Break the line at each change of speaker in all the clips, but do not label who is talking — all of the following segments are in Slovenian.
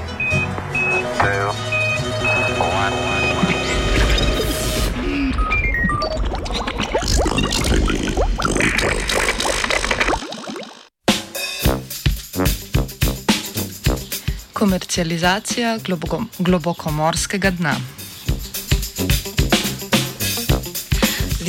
Three, two, one.
Komercializacija globoko, globokomorskega dna.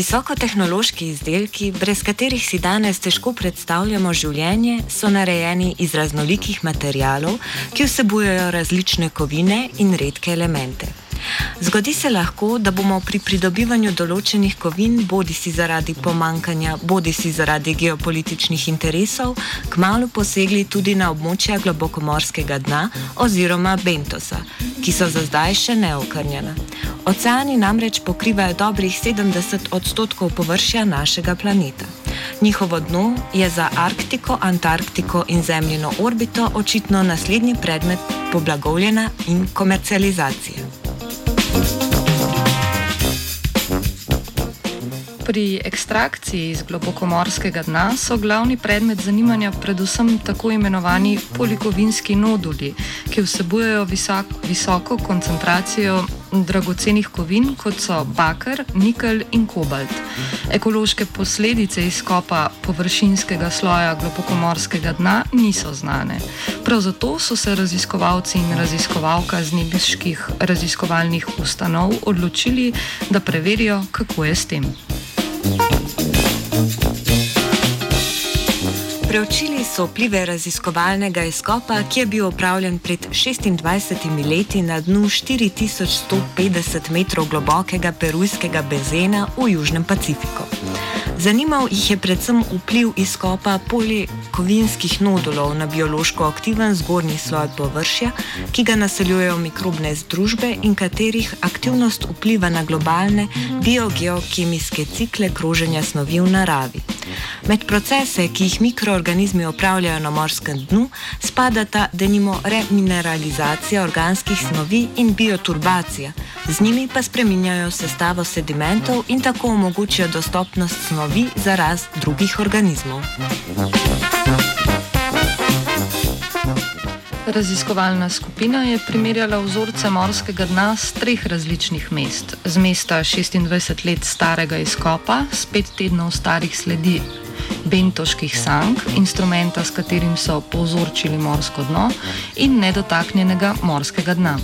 Visokotehnološki izdelki, brez katerih si danes težko predstavljamo življenje, so narejeni iz raznolikih materialov, ki vsebujejo različne kovine in redke elemente. Zgodi se lahko, da bomo pri pridobivanju določenih kovin, bodi si zaradi pomankanja, bodi si zaradi geopolitičnih interesov, kmalo posegli tudi na območja globokomorskega dna oziroma bentosa, ki so za zdaj še neokrnjena. Oceani namreč pokrivajo dobrih 70 odstotkov površja našega planeta. Njihovo dno je za Arktiko, Antarktiko in Zemljino orbito očitno naslednji predmet poblagovljena in komercializacije.
Pri ekstrakciji iz globokomorskega dna so glavni predmet zanimanja predvsem tako imenovani polikovinski noduli, ki vsebujejo visok, visoko koncentracijo dragocenih kovin, kot so bakar, nikelj in kobalt. Ekološke posledice izkopa površinskega sloja globokomorskega dna niso znane. Prav zato so se raziskovalci in raziskovalka z nebeških raziskovalnih ustanov odločili, da preverijo, kako je s tem.
Preučili so vplive raziskovalnega izkopa, ki je bil opravljen pred 26 leti na dnu 4150 metrov globokega perujskega bezena v Južnem Pacifiku. Zanimal jih je predvsem vpliv izkopa polikovinskih nodulov na biološko aktiven zgornji sloj površja, ki ga naseljujejo mikrobne združbe in katerih aktivnost vpliva na globalne biogeokemijske cikle kroženja snovi v naravi. Med procese, ki jih mikroorganizmi opravljajo na morskem dnu, spadata denimo remineralizacija organskih snovi in bioturbacija. Z njimi pa spreminjajo sestavo sedimentov in tako omogočajo dostopnost snovi za rast drugih organizmov.
Raziskovalna skupina je primerjala vzorce morskega dna z treh različnih mest. Z mesta 26 let starega izkopa, s pet tednov starih sledi bentoških sank, instrumenta, s katerim so povzročili morsko dno, in nedotaknjenega morskega dna.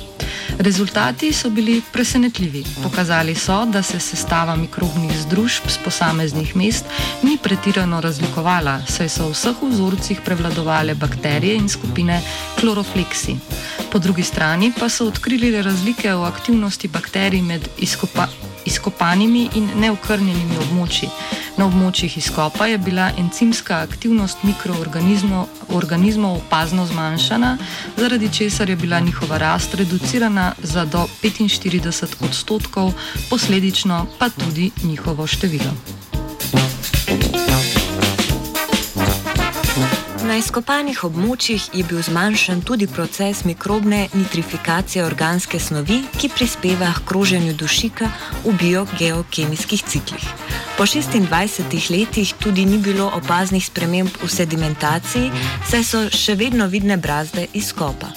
Rezultati so bili presenetljivi. Pokazali so, da se sestava mikrobnih združb z posameznih mest ni pretirano razlikovala, saj so v vseh vzorcih prevladovale bakterije in skupine klorofleksi. Po drugi strani pa so odkrili razlike v aktivnosti bakterij med izkopa, izkopanimi in neokrnjenimi območji. Na območjih izkopa je bila encimska aktivnost mikroorganizmov opazno zmanjšana, zaradi česar je bila njihova rast reducirana za do 45 odstotkov, posledično pa tudi njihovo število.
Na izkopanih območjih je bil zmanjšan tudi proces mikrobne nitrifikacije organske snovi, ki prispeva k kroženju dušika v biogeokemijskih ciklih. Po 26 letih tudi ni bilo opaznih sprememb v sedimentaciji, saj so še vedno vidne brazde izkopa.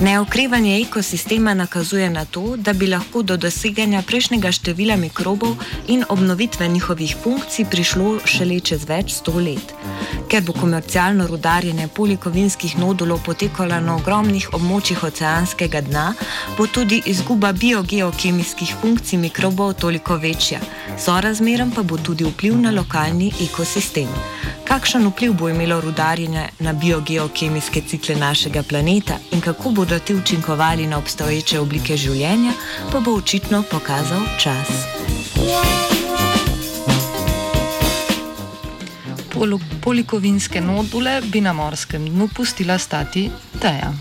Neokrevanje ekosistema nakazuje na to, da bi lahko do doseganja prejšnjega števila mikrobov in obnovitve njihovih funkcij prišlo šele čez več sto let. Ker bo komercialno rudarjenje polikovinskih nodulov potekalo na ogromnih območjih oceanskega dna, bo tudi izguba biogeokemijskih funkcij mikrobov toliko večja, sorazmeren pa bo tudi vpliv na lokalni ekosistem. Kakšen vpliv bo imelo rudarjenje na biogeokemijske cikle našega planeta in kako bodo ti učinkovali na obstoječe oblike življenja, pa bo očitno pokazal čas.
Pol polikovinske nodule bi na morskem dnu pustila stati teja.